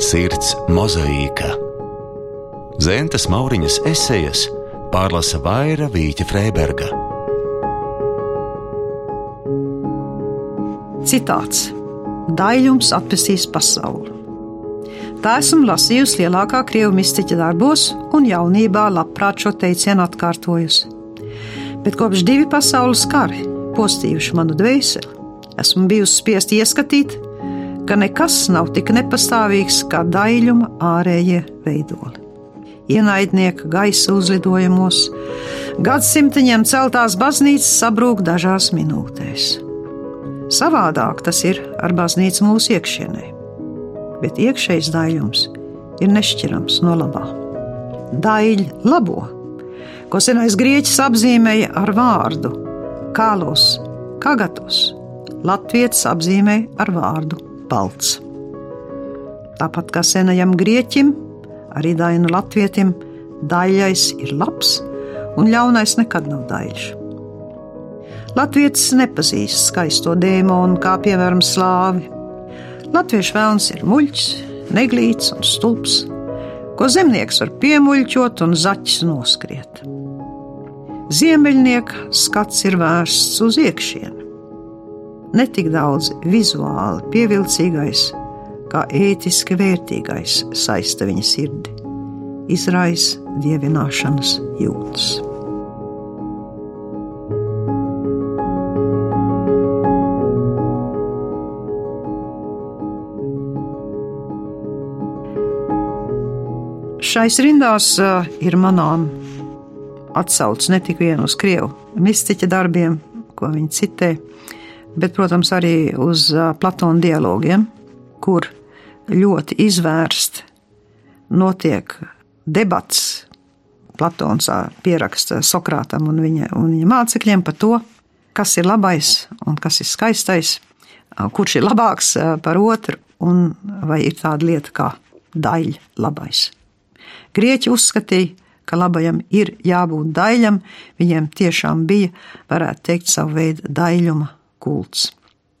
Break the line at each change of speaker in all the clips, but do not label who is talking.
Sirds mozaīka. Zentes Mauriņas esejas pārlasa Vaira Vīķa Freiberga.
Citāts: Daļums atpestīs pasauli. Tā esmu lasījusi lielākā krievu mistiķa darbos, un jaunībā labprāt šo teicienu atkārtojusi. Bet kopš divi pasaules kari postījuši manu dvēseli, esmu bijusi spiest ieskatīt, ka nekas nav tik nepastāvīgs kā daļuma ārējie veidoli. Ienaidnieka gaisa uzlidojumos, gadsimtiņiem celtās baznīcas sabrūk dažās minūtēs. Savādāk tas ir ar baznīcu mūsu iekšienē, bet iekšējs daļums ir nešķirams no labā. Daļa labo, ko senais grieķis apzīmēja ar vārdu kālos, kagatos, latvietis apzīmēja ar vārdu balts. Tāpat kā senajam grieķim, arī dainu latvietim, daļais ir labs, un ļaunais nekad nav daļš. Latvijas nepazīst skaisto dēmonu, kā piemēram slāvi. Latviešu vēlns ir muļķis, neglīts un stulbs, ko zemnieks var piemuļķot un zaķis noskriet. Ziemeļnieka skats ir vērsts uz iekšieni. Ne tik daudz vizuāli pievilcīgais, kā ētiski vērtīgais saista viņa sirdi, izraisa dievināšanas jūtas. Šais rindās uh, ir manām atsauc ne tikai uz krievu mistiķa darbiem, ko viņi citē, bet, protams, arī uz Platona dialogiem, kur ļoti izvērst notiek debats. Platons pieraksta Sokrātam un viņa, un viņa mācekļiem par to, kas ir labais un kas ir skaistais, kurš ir labāks par otru, un vai ir tāda lieta kā daļa labais. Grieķi uzskatīja, ka labajam ir jābūt daļam, viņiem tiešām bija, varētu teikt, savu veidu daļuma kults.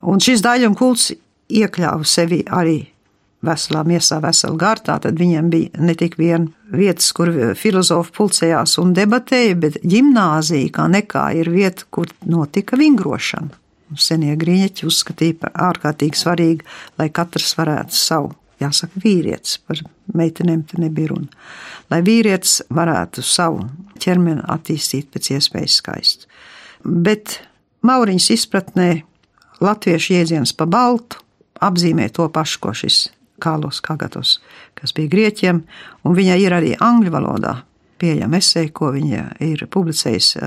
Un šis daļuma kults iekļāva sevi arī veselā miesā, veselā gārtā, tad viņiem bija ne tik viena vietas, kur filozofi pulcējās un debatēja, bet gimnāzija kā nekā ir vieta, kur notika vingrošana. Senie grieķi uzskatīja par ārkārtīgi svarīgu, lai katrs varētu savu jāsaka, vīrietis, par meitenēm te nebija runa. Lai vīrietis varētu savu ķermeni attīstīt pēc iespējas skaistu. Bet Mauriņas izpratnē latviešu jēdziens pa baltu apzīmē to pašu, ko šis Kālos Kagatos, kas bija grieķiem, un viņai ir arī angļu valodā pieejama esēja, ko viņa ir publicējusi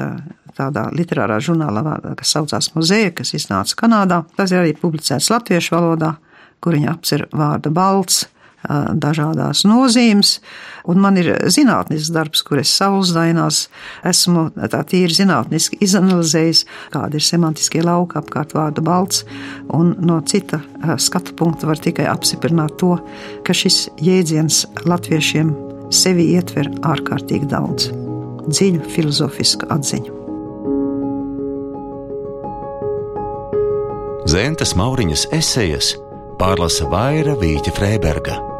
tādā literārā žurnālā, kas saucās Muzeja, kas iznāca Kanādā. Tas ir arī publicēts latviešu valodā kur viņa apcer vārdu balts dažādās nozīmes, un man ir zinātnisks darbs, kur es savus dainās esmu tā tīri zinātniski izanalizējis, kāda ir semantiskie lauka apkārt vārdu balts, un no cita skatu punkta var tikai apstiprināt to, ka šis jēdziens latviešiem sevi ietver ārkārtīgi daudz dziļu filozofisku atziņu.
Zentas Mauriņas esejas pārlasa Vaira Vīķa Freiberga.